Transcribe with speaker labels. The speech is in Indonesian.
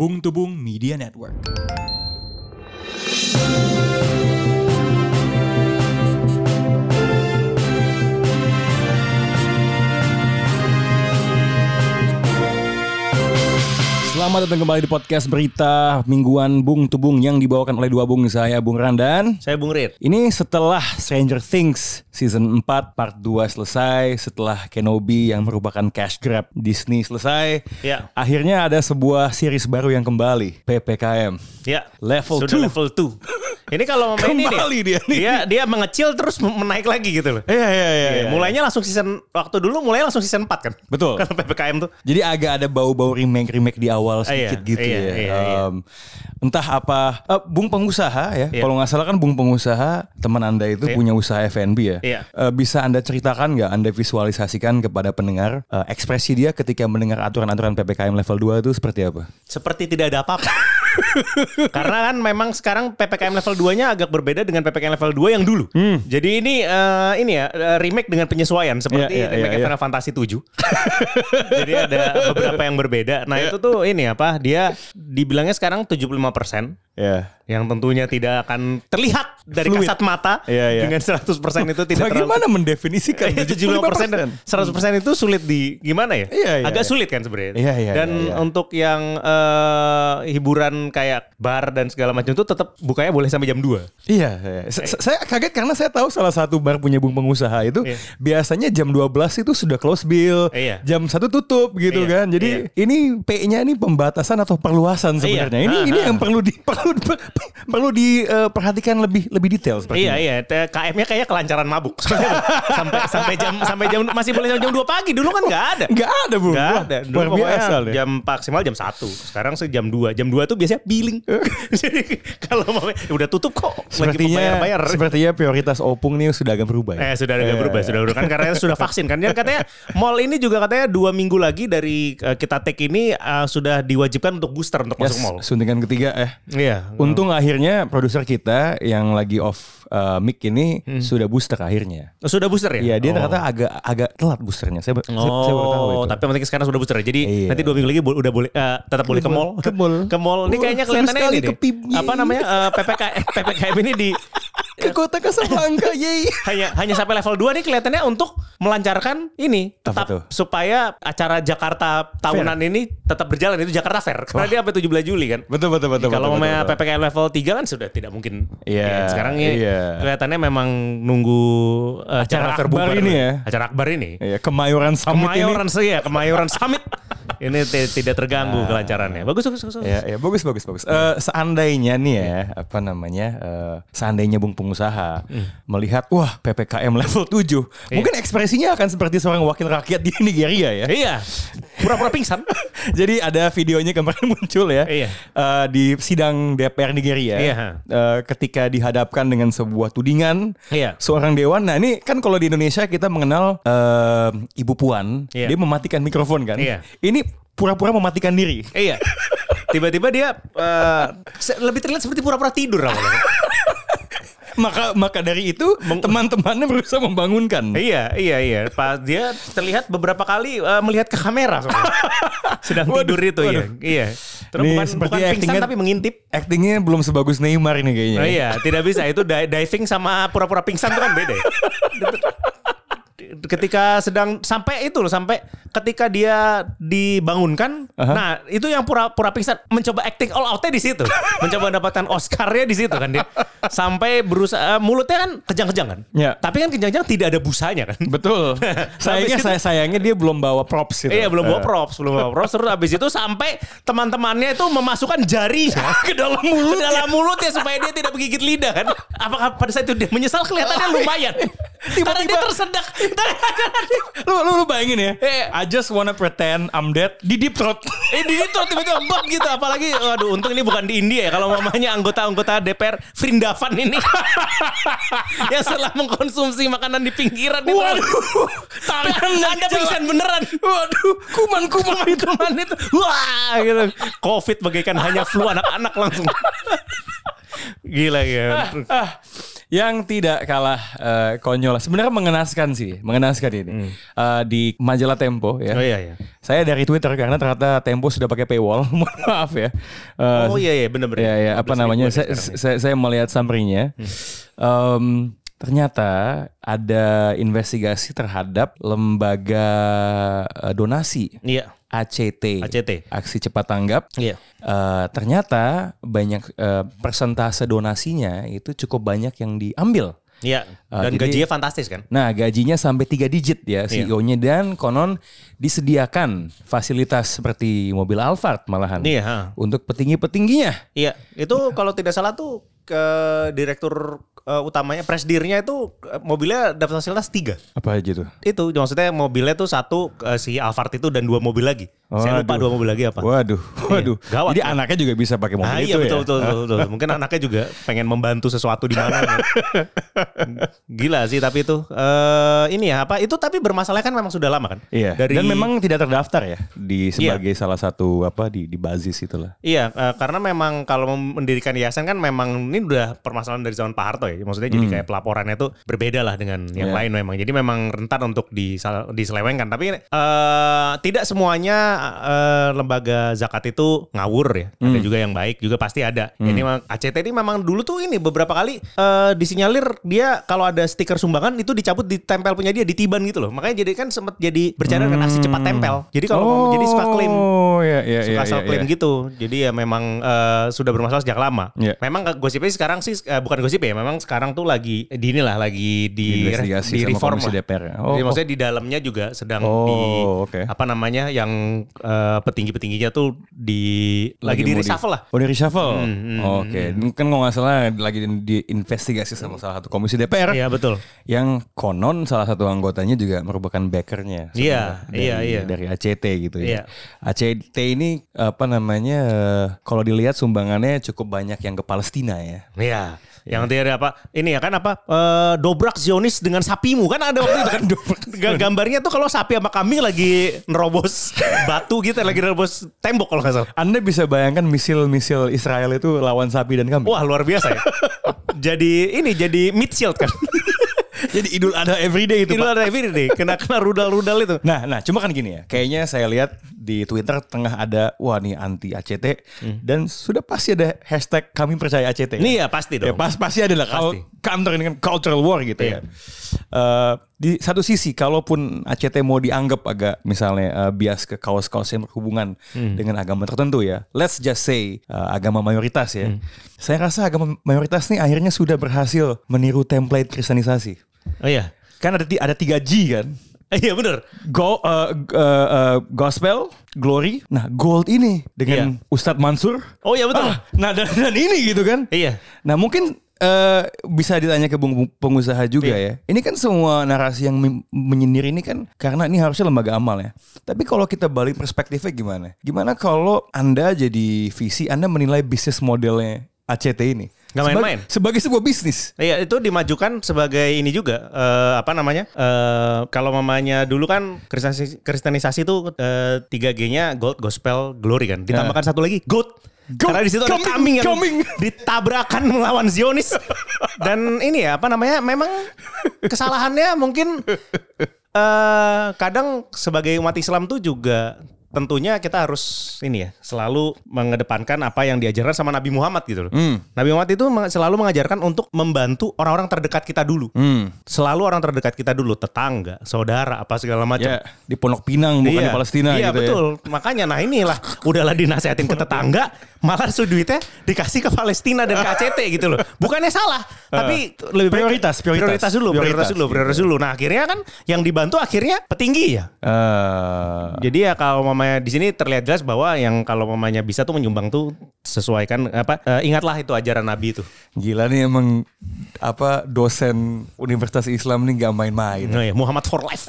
Speaker 1: Bung Tubung Media Network. Selamat datang kembali di podcast berita mingguan Bung Tubung yang dibawakan oleh dua Bung saya Bung Randan.
Speaker 2: Saya Bung Rit.
Speaker 1: Ini setelah Stranger Things season 4 part 2 selesai, setelah Kenobi yang merupakan cash grab Disney selesai,
Speaker 2: Ya.
Speaker 1: akhirnya ada sebuah series baru yang kembali, PPKM.
Speaker 2: Ya.
Speaker 1: Level
Speaker 2: Sudah
Speaker 1: 2.
Speaker 2: level 2. Ini kalau main ini
Speaker 1: Kembali dia nih.
Speaker 2: Dia dia mengecil terus menaik lagi gitu loh.
Speaker 1: Iya iya iya.
Speaker 2: Iya,
Speaker 1: iya.
Speaker 2: mulainya langsung season waktu dulu mulainya langsung season 4 kan.
Speaker 1: Betul.
Speaker 2: Kalau PPKM tuh.
Speaker 1: Jadi agak ada bau-bau remake-remake di awal sedikit
Speaker 2: Iya,
Speaker 1: gitu
Speaker 2: iya,
Speaker 1: ya.
Speaker 2: iya, iya.
Speaker 1: Entah apa, eh, Bung pengusaha ya.
Speaker 2: Iya.
Speaker 1: Kalau nggak salah kan Bung pengusaha teman anda itu
Speaker 2: Iya.
Speaker 1: punya usaha F&B ya.
Speaker 2: Iya.
Speaker 1: Eh, bisa anda ceritakan nggak, anda visualisasikan kepada pendengar eh, ekspresi dia ketika mendengar aturan-aturan ppkm level 2 itu seperti apa?
Speaker 2: Seperti tidak ada apa-apa. Karena kan memang sekarang PPKM level 2-nya agak berbeda dengan PPKM level 2 yang dulu. Jadi ini eh, ini ya eh, remake dengan penyesuaian seperti
Speaker 1: Iya, iya,
Speaker 2: remake
Speaker 1: iya, iya.
Speaker 2: Final Fantasy 7. Jadi ada beberapa yang berbeda. Nah, itu tuh ini apa? Dia dibilangnya sekarang 75%
Speaker 1: Ya.
Speaker 2: yang tentunya tidak akan terlihat dari
Speaker 1: Fluid.
Speaker 2: kasat mata
Speaker 1: Iya, iya.
Speaker 2: dengan 100% itu tidak
Speaker 1: Bagaimana mendefinisikan
Speaker 2: Iya, 75% dan 100% itu sulit di gimana ya?
Speaker 1: Iya, iya,
Speaker 2: Agak
Speaker 1: iya.
Speaker 2: sulit kan sebenarnya.
Speaker 1: Iya, iya,
Speaker 2: Dan
Speaker 1: iya, iya.
Speaker 2: untuk yang eh, hiburan kayak bar dan segala macam itu tetap bukanya boleh sampai jam 2.
Speaker 1: Iya, iya. Sa- sa- saya kaget karena saya tahu salah satu bar punya bung pengusaha itu
Speaker 2: Iya.
Speaker 1: biasanya jam 12 itu sudah close bill,
Speaker 2: Iya.
Speaker 1: jam satu tutup gitu
Speaker 2: Iya,
Speaker 1: kan. Jadi ini P-nya ini pembatasan atau perluasan sebenarnya. Ini
Speaker 2: Ah,
Speaker 1: ini
Speaker 2: ah.
Speaker 1: yang perlu di perlu perlu diperhatikan lebih lebih detail seperti
Speaker 2: Iya
Speaker 1: ini.
Speaker 2: iya, KM-nya kayak kelancaran mabuk. sampai sampai jam sampai jam masih boleh jam 2 pagi. Dulu kan nggak ada.
Speaker 1: Enggak ada, Bung.
Speaker 2: Nggak ada. Dulu
Speaker 1: biasa.
Speaker 2: Jam maksimal jam 1. Sekarang sih jam 2. Jam 2 tuh biasanya billing. Jadi kalau mau udah tutup kok lagi
Speaker 1: Sepertinya
Speaker 2: bayar-bayar.
Speaker 1: sepertinya prioritas Opung nih sudah agak berubah ya.
Speaker 2: Eh sudah agak berubah, sudah berubah kan karena sudah vaksin kan. Dan katanya mall ini juga katanya dua minggu lagi dari eh, kita take ini eh, sudah diwajibkan untuk booster untuk
Speaker 1: Yes,
Speaker 2: masuk mall.
Speaker 1: suntikan ketiga eh.
Speaker 2: Iya.
Speaker 1: Untung akhirnya produser kita yang lagi off uh, mic ini sudah booster akhirnya.
Speaker 2: Oh, Sudah booster ya?
Speaker 1: Iya dia
Speaker 2: Oh.
Speaker 1: ternyata agak agak telat boosternya. Saya, ber- saya, saya baru tahu
Speaker 2: Oh,
Speaker 1: itu.
Speaker 2: tapi penting sekarang sudah booster ya. Jadi
Speaker 1: Iya.
Speaker 2: nanti dua minggu lagi bo- udah boleh eh, tetap boleh ke mall.
Speaker 1: Ke mall.
Speaker 2: Ke mall. Ini kayaknya kelihatannya ini deh. Apa namanya? eh, PPK PPKM ini di
Speaker 1: ke kota Casablanca, yeay.
Speaker 2: hanya hanya sampai level 2 nih kelihatannya untuk melancarkan ini
Speaker 1: Apa
Speaker 2: tetap
Speaker 1: tuh?
Speaker 2: supaya acara Jakarta tahunan ini tetap berjalan itu Jakarta Fair karena dia sampai 17 Juli kan.
Speaker 1: Betul betul betul.
Speaker 2: Kalau
Speaker 1: betul, betul, betul.
Speaker 2: PPKM level 3 kan sudah tidak mungkin.
Speaker 1: Iya,
Speaker 2: Ya, sekarang ini
Speaker 1: iya.
Speaker 2: kelihatannya memang nunggu uh,
Speaker 1: Acara
Speaker 2: Fair
Speaker 1: akbar ini ya.
Speaker 2: Acara akbar ini.
Speaker 1: Iya, Kemayoran Summit
Speaker 2: Kemayoran
Speaker 1: ini.
Speaker 2: sih ya, Kemayoran Summit. Ini ti- tidak terganggu kelancarannya. Bagus bagus bagus. bagus.
Speaker 1: Ya, ya bagus bagus bagus. Eh, seandainya nih ya, apa namanya? eh, seandainya Bung pengusaha melihat wah PPKM level 7, mungkin ekspresinya akan seperti seorang wakil rakyat di Nigeria ya.
Speaker 2: Iya. Pura-pura pingsan.
Speaker 1: Jadi ada videonya kemarin muncul ya
Speaker 2: Iya.
Speaker 1: eh, di sidang DPR Nigeria
Speaker 2: Iya.
Speaker 1: Eh, ketika dihadapkan dengan sebuah tudingan
Speaker 2: Iya.
Speaker 1: seorang dewan. Nah ini kan kalau di Indonesia kita mengenal eh, Ibu Puan,
Speaker 2: Iya.
Speaker 1: dia mematikan mikrofon kan.
Speaker 2: Iya.
Speaker 1: Ini pura-pura mematikan diri.
Speaker 2: Iya. Tiba-tiba dia se- lebih terlihat seperti pura-pura tidur awalnya.
Speaker 1: Maka maka dari itu teman-temannya berusaha membangunkan.
Speaker 2: Iya, iya, iya. Pas dia terlihat beberapa kali eh, melihat ke kamera. Sedang
Speaker 1: Waduh,
Speaker 2: tidur itu
Speaker 1: waduh.
Speaker 2: ya. Iya. Terus bukan,
Speaker 1: seperti
Speaker 2: bukan pingsan tapi mengintip.
Speaker 1: Actingnya belum sebagus Neymar ini kayaknya.
Speaker 2: Oh, iya, tidak bisa. Itu di- diving sama pura-pura pingsan itu kan beda. ya. Ketika sedang sampai itu loh, sampai ketika dia dibangunkan,
Speaker 1: Aha.
Speaker 2: nah itu yang pura-pura pingsan mencoba acting all outnya di situ, mencoba mendapatkan Oscarnya di situ kan dia, sampai berusaha mulutnya kan kejang-kejang kan,
Speaker 1: Ya.
Speaker 2: tapi kan kejang-kejang tidak ada busanya kan.
Speaker 1: Betul. sayangnya
Speaker 2: itu-
Speaker 1: saya sayangnya dia belum bawa props gitu.
Speaker 2: Iya belum bawa
Speaker 1: Eh,
Speaker 2: props, belum bawa props. Terus abis itu sampai teman-temannya itu memasukkan jarinya ke dalam mulut, ke dalam mulutnya supaya dia tidak menggigit lidah kan. Apakah pada saat itu dia menyesal kelihatannya lumayan. Karena dia tersedak.
Speaker 1: lu, lu, lu bayangin ya.
Speaker 2: Iya.
Speaker 1: I just wanna pretend I'm dead. Di deep throat.
Speaker 2: Eh di itu tiba-tiba bab gitu. Apalagi waduh untung ini bukan di India ya. Kalau mamanya anggota-anggota DPR Vrindavan ini. Yang setelah mengkonsumsi makanan di pinggiran itu.
Speaker 1: Waduh, tangan
Speaker 2: Anda pingsan beneran.
Speaker 1: Waduh, kuman-kuman itu.
Speaker 2: teman itu. Wah gitu. Covid bagaikan hanya flu anak-anak langsung. Gila ya
Speaker 1: Ah, yang tidak kalah eh, konyol. Sebenarnya mengenaskan sih, mengenaskan ini. Eh, di majalah Tempo ya.
Speaker 2: Oh iya iya.
Speaker 1: Saya dari Twitter karena ternyata Tempo sudah pakai paywall. Mohon maaf ya. Eh,
Speaker 2: Oh iya iya bener-bener.
Speaker 1: ya, ya, apa
Speaker 2: 15
Speaker 1: namanya? Saya,
Speaker 2: ya.
Speaker 1: saya, saya melihat summary-nya. Em, ternyata ada investigasi terhadap lembaga donasi
Speaker 2: Iya.
Speaker 1: ACT.
Speaker 2: ACT.
Speaker 1: Aksi cepat tanggap.
Speaker 2: Iya.
Speaker 1: Eh, ternyata banyak eh, persentase donasinya itu cukup banyak yang diambil.
Speaker 2: Iya.
Speaker 1: Ah,
Speaker 2: Dan
Speaker 1: jadi-
Speaker 2: gajinya fantastis kan?
Speaker 1: Nah, gajinya sampai tiga digit ya
Speaker 2: Iya.
Speaker 1: CEO-nya dan konon disediakan fasilitas seperti mobil Alphard malahan
Speaker 2: Iya. ha.
Speaker 1: untuk petinggi-petingginya.
Speaker 2: Iya. Itu kalau tidak salah tuh ke direktur eh, utamanya presdirnya itu eh, mobilnya dapat fasilitas tiga.
Speaker 1: Apa aja tuh?
Speaker 2: Itu maksudnya mobilnya tuh satu eh, si Alphard itu dan dua mobil lagi. Saya lupa
Speaker 1: Waduh.
Speaker 2: dua mobil lagi apa.
Speaker 1: Waduh, waduh.
Speaker 2: Gawat,
Speaker 1: Jadi
Speaker 2: kan?
Speaker 1: anaknya juga bisa pakai mobil
Speaker 2: Ah
Speaker 1: itu
Speaker 2: iya betul,
Speaker 1: ya.
Speaker 2: betul betul betul. Mungkin anaknya juga pengen membantu sesuatu di mana. ya. Gila sih tapi itu eh ini ya apa itu tapi bermasalah kan memang sudah lama kan?
Speaker 1: Iya.
Speaker 2: Dari
Speaker 1: Dan memang tidak terdaftar ya di sebagai salah satu apa di di basis itulah.
Speaker 2: Iya, eh, karena memang kalau mendirikan yayasan kan memang ini udah permasalahan dari zaman Pak Harto ya. Maksudnya jadi kayak pelaporannya tuh berbeda lah dengan yang
Speaker 1: Iya.
Speaker 2: lain memang. Jadi memang rentan untuk disal- diselewengkan. Tapi eh, tidak semuanya eh, lembaga zakat itu ngawur ya. Ada juga yang baik, juga pasti ada. Ini memang ACT ini memang dulu tuh ini beberapa kali eh, disinyalir dia kalau ada stiker sumbangan itu dicabut ditempel punya dia di tiban gitu loh. Makanya jadi kan sempat jadi bercanda dengan aksi cepat tempel. Jadi kalau mau jadi suka klaim
Speaker 1: Oh, iya iya
Speaker 2: suka asal
Speaker 1: iya,
Speaker 2: klaim
Speaker 1: iya.
Speaker 2: gitu. Jadi ya memang eh, sudah bermasalah sejak lama.
Speaker 1: Iya.
Speaker 2: Memang gosipnya sekarang sih eh, bukan gosip ya, memang sekarang tuh lagi di inilah lagi di di reform
Speaker 1: Komisi
Speaker 2: lah.
Speaker 1: DPR ya.
Speaker 2: Jadi
Speaker 1: Oh,
Speaker 2: maksudnya di dalamnya juga sedang
Speaker 1: Oh,
Speaker 2: di
Speaker 1: oke.
Speaker 2: apa namanya yang eh, petinggi-petingginya tuh di lagi, di
Speaker 1: mau
Speaker 2: reshuffle lah.
Speaker 1: Oh di reshuffle.
Speaker 2: Hmm, hmm,
Speaker 1: Oke, kan kalau nggak salah lagi diinvestigasi sama salah satu komisi DPR
Speaker 2: Iya betul.
Speaker 1: yang konon salah satu anggotanya juga merupakan backernya.
Speaker 2: Iya, iya,
Speaker 1: dari,
Speaker 2: iya.
Speaker 1: Dari ACT gitu ya. ACT ini apa namanya? eh, Kalau dilihat sumbangannya cukup banyak yang ke Palestina ya.
Speaker 2: Iya. Yang ada apa? Ini ya kan apa? eh, dobrak Zionis dengan sapimu kan ada waktu itu kan. Ga- Gambarnya tuh kalau sapi sama kambing lagi nerobos batu gitu, lagi nerobos tembok kalau nggak salah.
Speaker 1: Anda bisa bayangkan misil-misil Israel itu lawan sapi dan kambing.
Speaker 2: Wah luar biasa ya. jadi ini jadi mid shield kan.
Speaker 1: Jadi idul ada everyday itu. Pak.
Speaker 2: ada everyday kena kena rudal-rudal itu.
Speaker 1: Nah, nah, cuma kan gini ya. Kayaknya saya lihat di Twitter tengah ada wah nih anti ACT dan sudah pasti ada hashtag kami percaya ACT.
Speaker 2: Nih ya pasti
Speaker 1: Ya
Speaker 2: dong.
Speaker 1: pas pasti ada lah kalau counter ini kan cultural war gitu
Speaker 2: Iya.
Speaker 1: ya. Eh, di satu sisi kalaupun ACT mau dianggap agak misalnya eh, bias ke kaos-kaos yang berhubungan
Speaker 2: Hmm.
Speaker 1: dengan agama tertentu ya. Let's just say eh, agama mayoritas ya.
Speaker 2: Hmm.
Speaker 1: Saya rasa agama mayoritas nih akhirnya sudah berhasil meniru template kristenisasi.
Speaker 2: Oh iya.
Speaker 1: Kan ada ti- ada 3 G kan.
Speaker 2: Iya bener.
Speaker 1: Go, uh, uh, uh, gospel, glory, nah gold ini dengan Ustadz Mansur.
Speaker 2: Oh iya betul.
Speaker 1: Ah, nah dan, dan ini gitu kan.
Speaker 2: Iya.
Speaker 1: Nah mungkin eh, bisa ditanya ke pengusaha juga ya. Ini kan semua narasi yang menyindir ini kan karena ini harusnya lembaga amal ya. Tapi kalau kita balik perspektifnya gimana? Gimana kalau Anda jadi visi, Anda menilai bisnis modelnya ACT ini? Sebag-
Speaker 2: main-main.
Speaker 1: Sebagai sebuah bisnis.
Speaker 2: Iya itu dimajukan sebagai ini juga eh, apa namanya eh, kalau mamanya dulu kan kristenisasi, kristenisasi itu eh, 3G-nya gold, gospel, glory kan. Ditambahkan satu lagi goat.
Speaker 1: Goat.
Speaker 2: Karena di situ ada
Speaker 1: Kambing,
Speaker 2: yang
Speaker 1: kambing.
Speaker 2: ditabrakan melawan Zionis. Dan ini ya apa namanya memang kesalahannya mungkin eh kadang sebagai umat Islam tuh juga tentunya kita harus ini ya selalu mengedepankan apa yang diajarkan sama Nabi Muhammad gitu loh.
Speaker 1: Hmm.
Speaker 2: Nabi Muhammad itu selalu mengajarkan untuk membantu orang-orang terdekat kita dulu.
Speaker 1: Hmm.
Speaker 2: Selalu orang terdekat kita dulu, tetangga, saudara, apa segala macam.
Speaker 1: Ya, di Pondok Pinang bukan di Palestina
Speaker 2: iya,
Speaker 1: gitu ya.
Speaker 2: betul. Makanya nah inilah udahlah dinasehatin ke tetangga, malah su duitnya dikasih ke Palestina dan ke ACT gitu loh. Bukannya salah, tapi lebih baik
Speaker 1: Prioritas, prioritas.
Speaker 2: dulu, prioritas,
Speaker 1: Prioritas,
Speaker 2: dulu, prioritas dulu. Nah, akhirnya kan yang dibantu akhirnya petinggi ya.
Speaker 1: Eh,
Speaker 2: Jadi ya kalau mamanya di sini terlihat jelas bahwa yang kalau mamanya bisa tuh menyumbang tuh sesuaikan apa eh, ingatlah itu ajaran Nabi itu.
Speaker 1: gila nih emang apa dosen Universitas Islam nih gak main-main.
Speaker 2: Nah, ya, Muhammad for life.